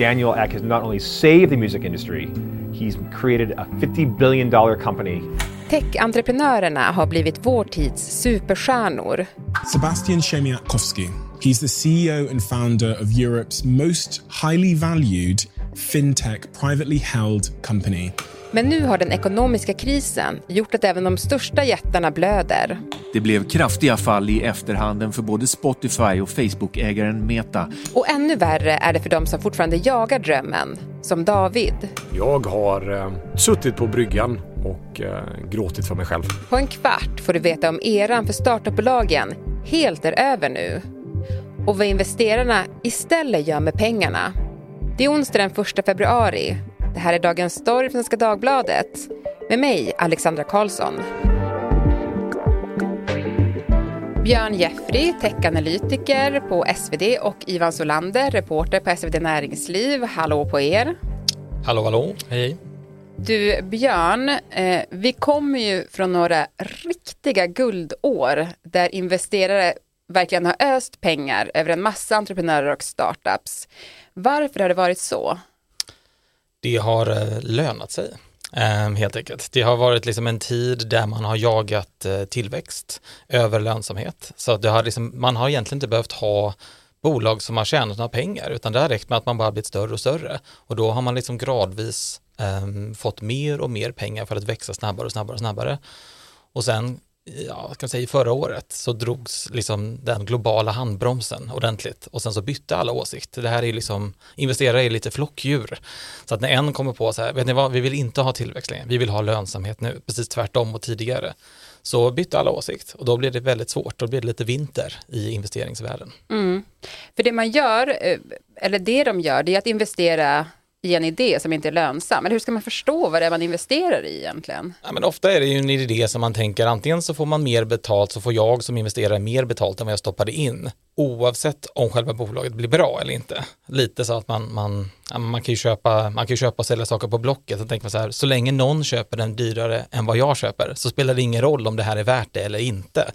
Daniel Ek has not only saved the music industry, he's created a 50 billion dollar company. Tech-entreprenörerna har blivit vår tids superstjärnor. Sebastian Chemiatkowski. He's the CEO and founder of Europe's most highly valued fintech privately held company. Men nu har den ekonomiska krisen gjort att även de största jättarna blöder. Det blev kraftiga fall i efterhanden för både Spotify och Facebook-ägaren Meta. Och ännu värre är det för de som fortfarande jagar drömmen, som David. Jag har eh, suttit på bryggan och eh, gråtit för mig själv. På en kvart får du veta om eran för startupbolagen helt är över nu. Och vad investerarna istället gör med pengarna. Det är onsdag den 1 februari. Det här är Dagens Story från Svenska Dagbladet. Med mig, Alexandra Karlsson. Björn Jeffrey, techanalytiker på SvD och Ivan Solander, reporter på SvD Näringsliv. Hallå på er. Hallå, hallå. Hej. Du, Björn, eh, vi kommer ju från några riktiga guldår där investerare verkligen har öst pengar över en massa entreprenörer och startups. Varför har det varit så? Det har eh, lönat sig. Ehm, helt enkelt. Det har varit liksom en tid där man har jagat eh, tillväxt över lönsamhet. Så det har liksom, man har egentligen inte behövt ha bolag som har tjänat några pengar utan det har räckt med att man bara blivit större och större. Och då har man liksom gradvis um, fått mer och mer pengar för att växa snabbare och snabbare och snabbare. Och sen ja, ska säga förra året så drogs liksom den globala handbromsen ordentligt och sen så bytte alla åsikt. Det här är liksom, investerare är lite flockdjur. Så att när en kommer på så här, vet ni vad, vi vill inte ha tillväxt längre, vi vill ha lönsamhet nu, precis tvärtom mot tidigare. Så bytte alla åsikt och då blir det väldigt svårt, då blir det lite vinter i investeringsvärlden. Mm. För det man gör, eh, eller det de gör, det är att investera i en idé som inte är lönsam? Eller hur ska man förstå vad det är man investerar i egentligen? Ja, men ofta är det ju en idé som man tänker antingen så får man mer betalt så får jag som investerare mer betalt än vad jag stoppade in oavsett om själva bolaget blir bra eller inte. Lite så att man, man, man kan ju köpa, man kan köpa och sälja saker på Blocket så tänker man så här, så länge någon köper den dyrare än vad jag köper så spelar det ingen roll om det här är värt det eller inte.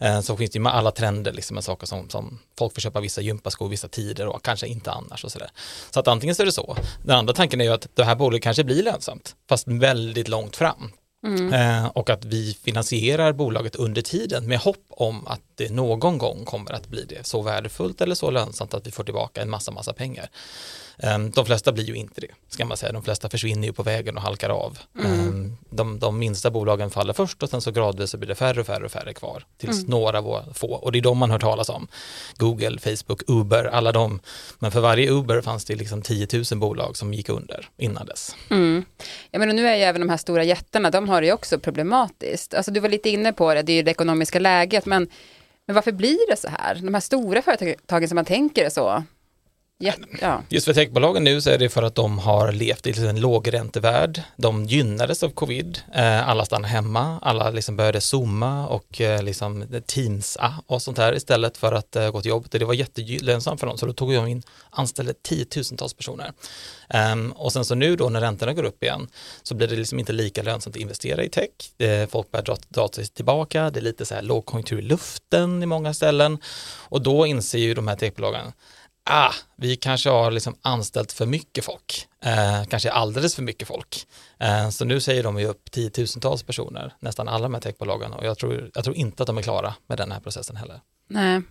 Eh, så finns det ju med alla trender, liksom med saker som, som folk får köpa vissa gympaskor vissa tider och kanske inte annars och sådär. Så att antingen så är det så. Den andra tanken är ju att det här bolaget kanske blir lönsamt, fast väldigt långt fram. Mm. Eh, och att vi finansierar bolaget under tiden med hopp om att det någon gång kommer att bli det så värdefullt eller så lönsamt att vi får tillbaka en massa, massa pengar. Ehm, de flesta blir ju inte det, ska man säga. De flesta försvinner ju på vägen och halkar av. Mm. Ehm, de, de minsta bolagen faller först och sen så gradvis så blir det färre och färre och färre kvar. Tills mm. några få, och det är de man hör talas om. Google, Facebook, Uber, alla de. Men för varje Uber fanns det liksom 10 000 bolag som gick under innan dess. Mm. Ja, men nu är ju även de här stora jättarna, de har det ju också problematiskt. Alltså du var lite inne på det, det är ju det ekonomiska läget, men men varför blir det så här? De här stora företagen som man tänker är så Ja. Just för techbolagen nu så är det för att de har levt i liksom en lågräntevärld. De gynnades av covid. Eh, alla stannade hemma, alla liksom började zooma och eh, liksom teamsa och sånt här istället för att eh, gå till jobbet. Det var jättelönsamt för dem så då tog de in, anställde tiotusentals personer. Ehm, och sen så nu då när räntorna går upp igen så blir det liksom inte lika lönsamt att investera i tech. folk börjar dra, dra sig tillbaka, det är lite så här lågkonjunktur i luften i många ställen och då inser ju de här techbolagen ah, vi kanske har liksom anställt för mycket folk, eh, kanske alldeles för mycket folk. Eh, så nu säger de ju upp tiotusentals personer, nästan alla med techbolagen och jag tror, jag tror inte att de är klara med den här processen heller. Nej.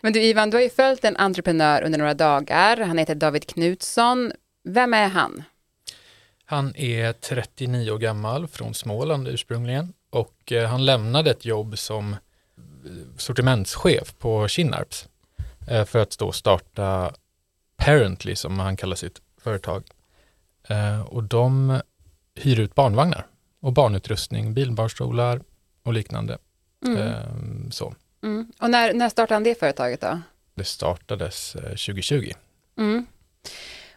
Men du Ivan, du har ju följt en entreprenör under några dagar, han heter David Knutsson. Vem är han? Han är 39 år gammal, från Småland ursprungligen och eh, han lämnade ett jobb som sortimentschef på Kinnarps Eh, för att då starta Parently som han kallar sitt företag. Eh, och de hyr ut barnvagnar och barnutrustning, bilbarnstolar och liknande. Mm. Eh, så. Mm. Och när, när startade han det företaget då? Det startades 2020. Mm.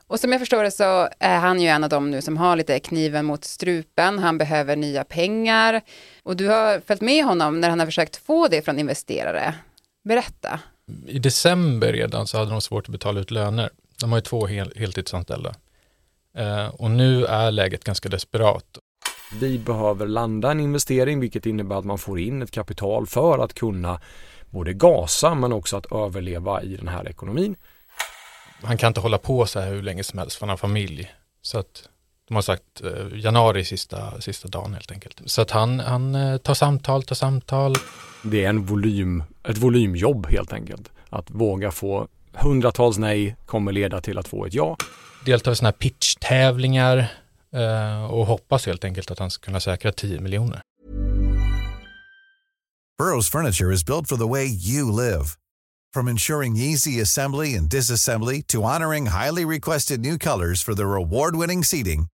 Och som jag förstår det så är han ju en av dem nu som har lite kniven mot strupen. Han behöver nya pengar. Och du har följt med honom när han har försökt få det från investerare. Berätta i december redan så hade de svårt att betala ut löner. De har ju två hel, heltidsanställda. Eh, och nu är läget ganska desperat. Vi behöver landa en investering vilket innebär att man får in ett kapital för att kunna både gasa men också att överleva i den här ekonomin. han kan inte hålla på så här hur länge som helst för han har familj. Så att de har sagt eh, januari sista, sista dagen helt enkelt. Så att han, han eh, tar samtal, tar samtal. Det är en volym, ett volymjobb helt enkelt. Att våga få hundratals nej kommer leda till att få ett ja. Deltar i sådana här pitchtävlingar eh, och hoppas helt enkelt att han ska kunna säkra 10 miljoner. Burrow's furniture is built for the way you live. From ensuring easy assembly and disassembly to honoring highly requested new colors for their award-winning seating,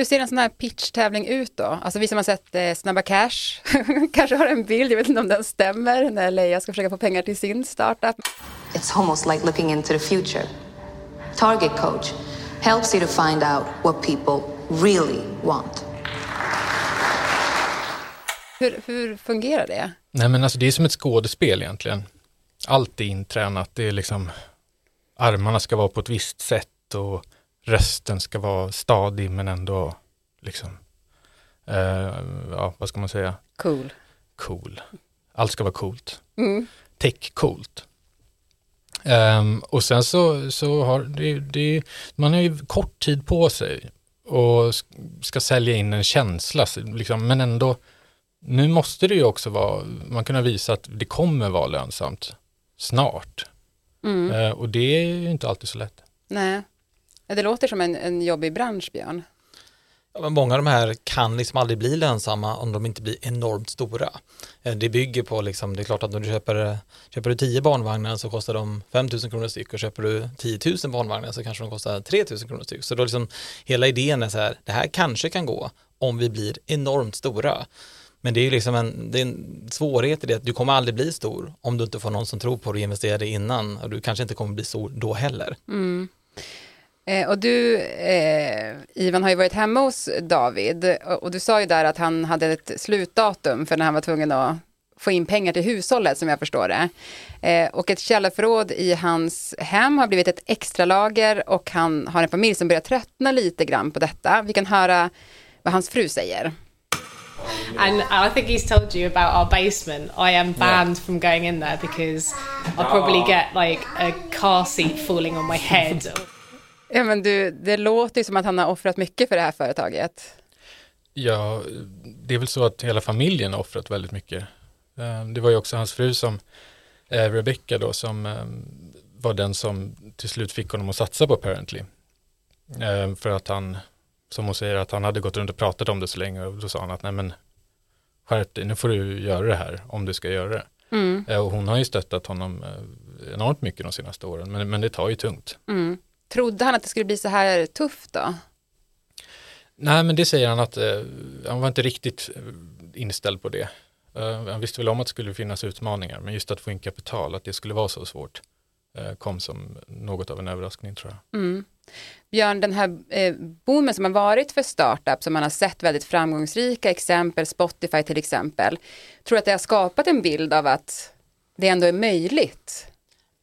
Hur ser en sån här pitchtävling ut då? Alltså vi som har sett eh, Snabba Cash kanske har en bild, jag vet inte om den stämmer, när Leia ska försöka få pengar till sin startup. It's almost like looking into the future. Target Coach helps you to find out what people really want. Hur, hur fungerar det? Nej men alltså det är som ett skådespel egentligen. Allt är intränat, det är liksom armarna ska vara på ett visst sätt och rösten ska vara stadig men ändå liksom, eh, ja vad ska man säga, Cool. cool. Allt ska vara coolt. Mm. Tech coolt. Ehm, och sen så, så har det, det, man har ju kort tid på sig och ska sälja in en känsla, liksom, men ändå, nu måste det ju också vara, man kunna visa att det kommer vara lönsamt snart. Mm. Eh, och det är ju inte alltid så lätt. Nej. Ja, Det låter som en, en jobbig bransch, Björn. Ja, men många av de här kan liksom aldrig bli lönsamma om de inte blir enormt stora. Eh, Det bygger på, liksom, det är klart att om du köper, köper du 10 barnvagnar så kostar de 5 000 kronor styck och köper du 10 000 barnvagnar så kanske de kostar 3 000 kronor styck. Så då liksom, hela idén är så här, det här kanske kan gå om vi blir enormt stora. Men det är ju liksom en, det är en svårighet i det att du kommer aldrig bli stor om du inte får någon som tror på dig och investerar innan och du kanske inte kommer bli stor då heller. Eh, och du, eh, Ivan, har ju varit hemma hos David och, och du sa ju där att han hade ett slutdatum för när han var tvungen att få in pengar till hushållet som jag förstår det. Eh, och ett källarförråd i hans hem har blivit ett extra lager och han har en familj som börjar tröttna lite grann på detta. Vi kan höra vad hans fru säger. And I think he's told you about our basement. I am banned from going in there because I'll probably get like a car seat falling on my head. Ja, men du, det låter ju som att han har offrat mycket för det här företaget. Ja, det är väl så att hela familjen har offrat väldigt mycket. Eh, Det var ju också hans fru som, eh, Rebecca då, som eh, var den som till slut fick honom att satsa på Apparently. För att han, som hon säger, att han hade gått runt och pratat om det så länge och då sa han att nej men skärp dig, nu får du göra det här om du ska göra det. Mm, Och hon har ju stöttat honom enormt mycket de senaste åren, men, men det tar ju tungt. mm. Trodde han att det skulle bli så här tufft då? Nej, men det säger han att eh, han var inte riktigt eh, inställd på det. Eh, han visste väl om att det skulle finnas utmaningar, men just att få in kapital, att det skulle vara så svårt, eh, kom som något av en överraskning tror jag. Mm. Björn, den här eh, boomen som har varit för startup, som man har sett väldigt framgångsrika exempel, Spotify till exempel, tror att det har skapat en bild av att det ändå är möjligt?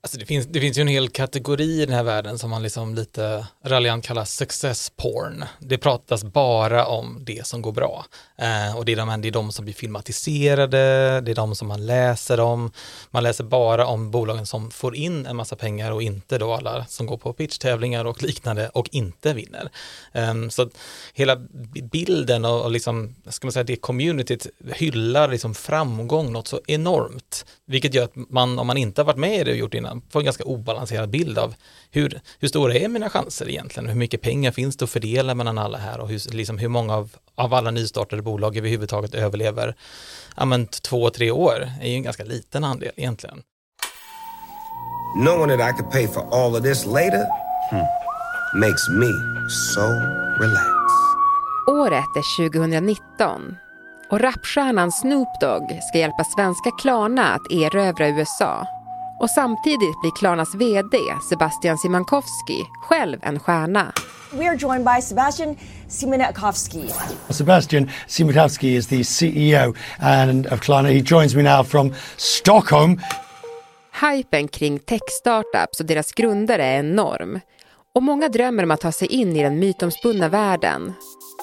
Alltså det, finns, det finns ju en hel kategori i den här världen som man liksom lite raljant kallar success porn. Det pratas bara om det som går bra. Eh, och det är, de, det är de som blir filmatiserade, det är de som man läser om. Man läser bara om bolagen som får in en massa pengar och inte då alla som går på pitchtävlingar och liknande och inte vinner. Eh, så hela bilden och, och liksom, ska man säga, det communityt hyllar liksom framgång något så enormt. Vilket gör att man, om man inte har varit med i det och gjort det innan, får en ganska obalanserad bild av hur, hur stora är mina chanser egentligen? Hur mycket pengar finns det att fördela mellan alla här och hur, liksom, hur många av, av alla nystartade bolag överhuvudtaget överlever? Ja men två, tre år är ju en ganska liten andel egentligen. Knowing that I could pay for all of this later hmm, makes me so relaxed. Året är 2019 och rapstjärnan Snoop Dogg ska hjälpa svenska Klarna att erövra USA. Och samtidigt blir Klarnas VD Sebastian Simankowski själv en stjärna. We are joined by Sebastian Siemiatkowski. Sebastian Siemiatkowski is the CEO and of Klarna. He joins me now from Stockholm. Hypen kring tech-startups och deras grundare är enorm. Och många drömmer om att ta sig in i den mytomspunna världen.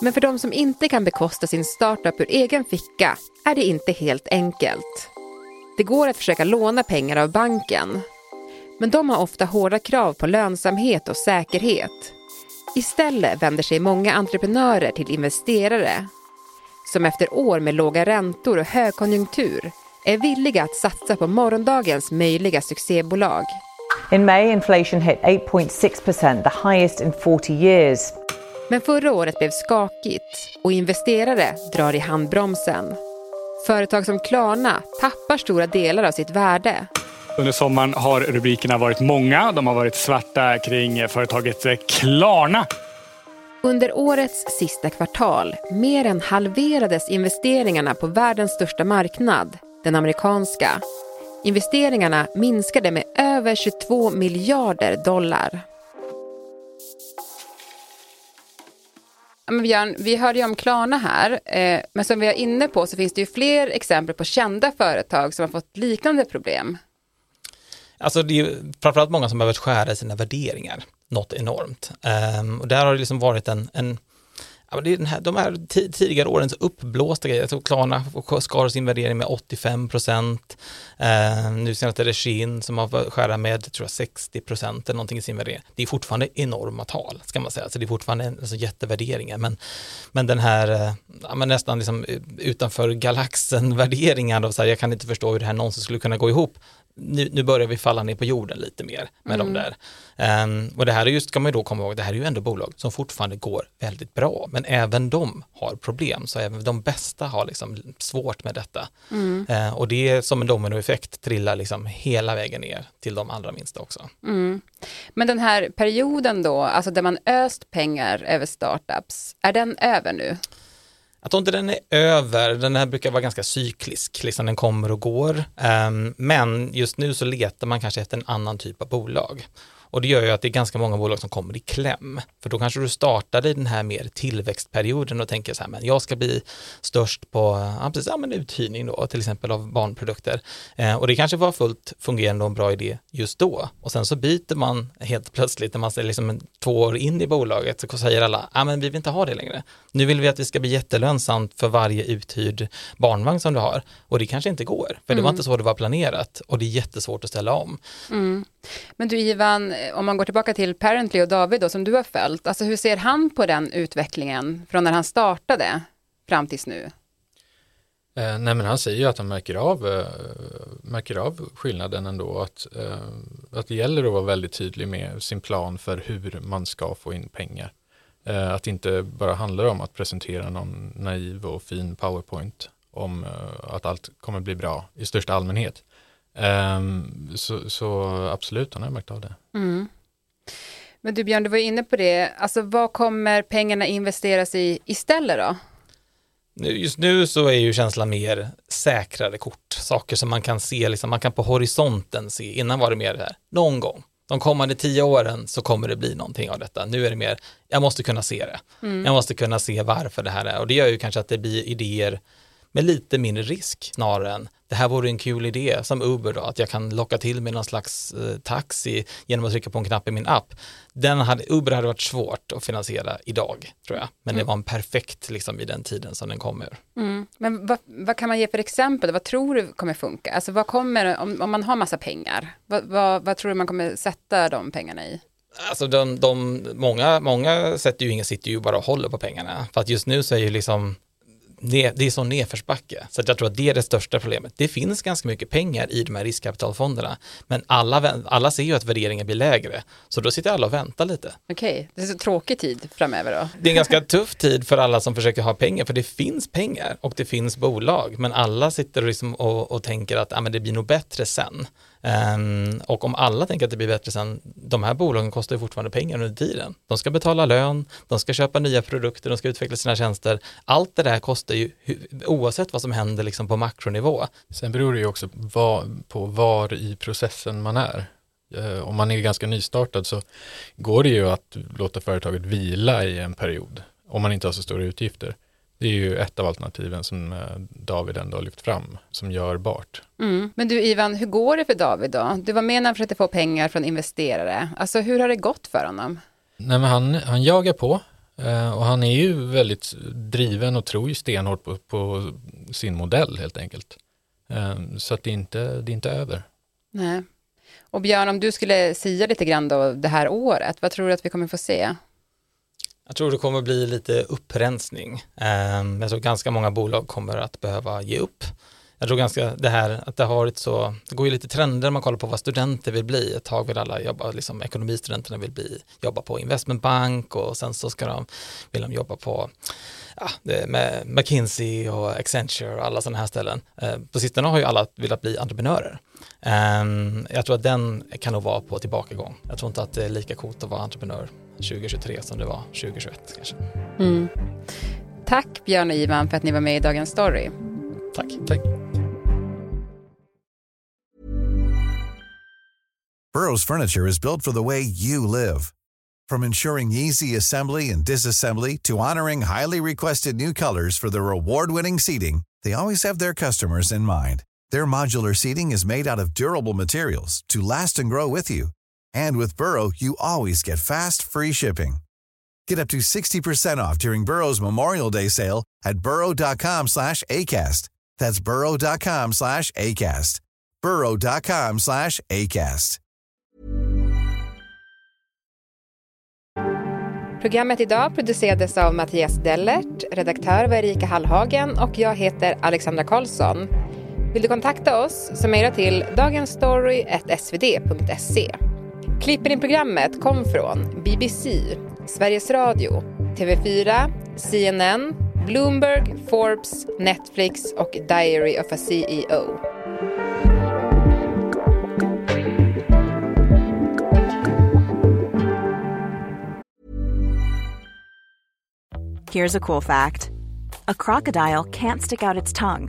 Men för de som inte kan bekosta sin startup ur egen ficka är det inte helt enkelt. Det går att försöka låna pengar av banken. Men de har ofta hårda krav på lönsamhet och säkerhet. Istället vänder sig många entreprenörer till investerare som efter år med låga räntor och högkonjunktur är villiga att satsa på morgondagens möjliga succébolag. In May, inflation hit 8.6%, the highest in 40 years. Men förra året blev skakigt och investerare drar i handbromsen. Företag som Klarna tappar stora delar av sitt värde. Under sommaren har rubrikerna varit många. De har varit svarta kring företaget Klarna. Under årets sista kvartal mer än halverades investeringarna på världens största marknad, den amerikanska. Investeringarna minskade med över 22 miljarder dollar. Men Björn, vi hörde ju om Klarna här, eh, men som vi är inne på så finns det ju fler exempel på kända företag som har fått liknande problem. Alltså det är framförallt många som behöver skära i sina värderingar, något enormt. Um, och där har det liksom varit en, en Ja, det är den här, de här tidigare årens uppblåsta grejer, jag tror Klarna skar sin värdering med 85 procent. Eh, nu senast är det Shein som har skära med tror jag, 60 procent eller någonting i sin värdering. Det är fortfarande enorma tal, ska man säga, så det är fortfarande alltså, jättevärderingar. Men, men den här, eh, ja, men nästan liksom eh, utanför galaxen värderingar, så här, jag kan inte förstå hur det här någonsin skulle kunna gå ihop nu, nu, börjar vi falla ner på jorden lite mer med mm. de där. Um, och det här är just, ska man ju då komma ihåg, det här är ju ändå bolag som fortfarande går väldigt bra, men även de har problem, så även de bästa har liksom svårt med detta. Mm. Uh, och det är som en dominoeffekt, trillar liksom hela vägen ner till de allra minsta också. Mm. Men den här perioden då, alltså där man öst pengar över startups, är den över nu? Jag tror inte den är över, den här brukar vara ganska cyklisk, liksom den kommer och går. Ehm, men just nu så letar man kanske efter en annan typ av bolag. Och det gör ju att det är ganska många bolag som kommer i kläm. För då kanske du startade i den här mer tillväxtperioden och tänker så här, men jag ska bli störst på ja, precis, ja, men uthyrning då, till exempel av barnprodukter. Eh, och det kanske var fullt fungerande och en bra idé just då. Och sen så byter man helt plötsligt när man är liksom två år in i bolaget så säger alla, ja men vi vill inte ha det längre. Nu vill vi att det ska bli jättelönsamt för varje uthyrd barnvagn som du har. Och det kanske inte går, för det var mm. inte så det var planerat och det är jättesvårt att ställa om. Mm. Men du Ivan, eh, om man går tillbaka till Parently och David då, som du har följt, alltså hur ser han på den utvecklingen från när han startade fram tills nu? Eh, nej men han säger ju att han märker av, eh, märker av skillnaden ändå, att, eh, att det gäller att vara väldigt tydlig med sin plan för hur man ska få in pengar. Eh, att det inte bara handlar om att presentera någon naiv och fin powerpoint om eh, att allt kommer bli bra i största allmänhet. Um, så, så, absolut, han har märkt av det. Mm. Men du Björn, du var inne på det, alltså vad kommer pengarna investeras i istället då? Just nu så är ju känslan mer säkrare kort, saker som man kan se, liksom, man kan på horisonten se, innan var det mer det här, någon gång, de kommande tio åren så kommer det bli någonting av detta. Nu är det mer, jag måste kunna se det. Mm. Jag måste kunna se varför det här är och det gör ju kanske att det blir idéer med lite mindre risk snarare än det här vore en kul idé som Uber då, att jag kan locka till mig någon slags eh, taxi genom att trycka på en knapp i min app. Den hade, Uber hade varit svårt att finansiera idag, tror jag. Men mm. det var en perfekt liksom i den tiden som den kommer. Mm. Men vad, vad, kan man ge för exempel? Vad tror du kommer funka? Alltså vad kommer, om, om man har massa pengar, vad, vad, vad tror du man kommer sätta de pengarna i? Alltså de, de, många, många sätter ju inga, sitter ju bara och håller på pengarna. För att just nu så är ju liksom det, det är sån nedförsbacke. Så jag tror att det är det största problemet. Det finns ganska mycket pengar i de här riskkapitalfonderna, men alla, alla ser ju att värderingen blir lägre. Så då sitter alla och väntar lite. Okej, okay. det är så tråkig tid framöver då? Det är en ganska tuff tid för alla som försöker ha pengar, för det finns pengar och det finns bolag, men alla sitter liksom och, och tänker att ah, men det blir nog bättre sen. Um, och om alla tänker att det blir bättre sen, de här bolagen kostar ju fortfarande pengar under tiden. De ska betala lön, de ska köpa nya produkter, de ska utveckla sina tjänster. Allt det där kostar ju oavsett vad som händer liksom på makronivå. Sen beror det ju också på var i processen man är. Eh, om man är ganska nystartad så går det ju att låta företaget vila i en period om man inte har så stora utgifter. Det är ju ett av alternativen som eh, David ändå har lyft fram som görbart. Mm. Men du Ivan, hur går det för David då? Du var med när han försökte få pengar från investerare. Alltså hur har det gått för honom? Nej, men han, han jagar på eh, och han är ju väldigt driven och tror ju stenhårt på, på sin modell helt enkelt. Så att det, är inte, det är inte över. Nej. Och Björn, om du skulle säga lite grann då det här året, vad tror du att vi kommer få se? Jag tror det kommer bli lite upprensning. Ehm, jag tror ganska många bolag kommer att behöva ge upp. Jag tror ganska det här att det har varit så, det går ju lite trender man kollar på vad studenter vill bli. Ett tag vill alla jobba, liksom ekonomistudenterna vill bli, jobba på investmentbank och sen så ska de, vill de jobba på ja, med McKinsey och Accenture och alla sådana här ställen. Ehm, på sistone har ju alla velat bli entreprenörer. Um, jag tror att den kan nog vara på tillbakagång. Jag tror inte att det är lika coolt att vara entreprenör 2023 som det var 2021 kanske. Mm. Tack Björn och Ivan för att ni var med i Dagens Story. Tack. Tack. Burrows furniture is built for the way you live. From ensuring easy assembly and disassembly to honoring highly requested new colors for their award-winning seating, they always have their customers in mind. Their modular seating is made out of durable materials to last and grow with you. And with Burrow, you always get fast, free shipping. Get up to 60% off during Burrow's Memorial Day sale at burrow.com slash ACAST. That's burrow.com slash ACAST. burrow.com slash ACAST. Programmet idag producerades av Mattias Dellert, redaktör var Erika Hallhagen och jag heter Alexandra Karlsson. Vill du kontakta oss så mejla till dagensstory.svd.se. Klippen i programmet kom från BBC, Sveriges Radio, TV4, CNN, Bloomberg, Forbes, Netflix och Diary of a CEO. Here's a cool fact. A crocodile can't stick out its tongue.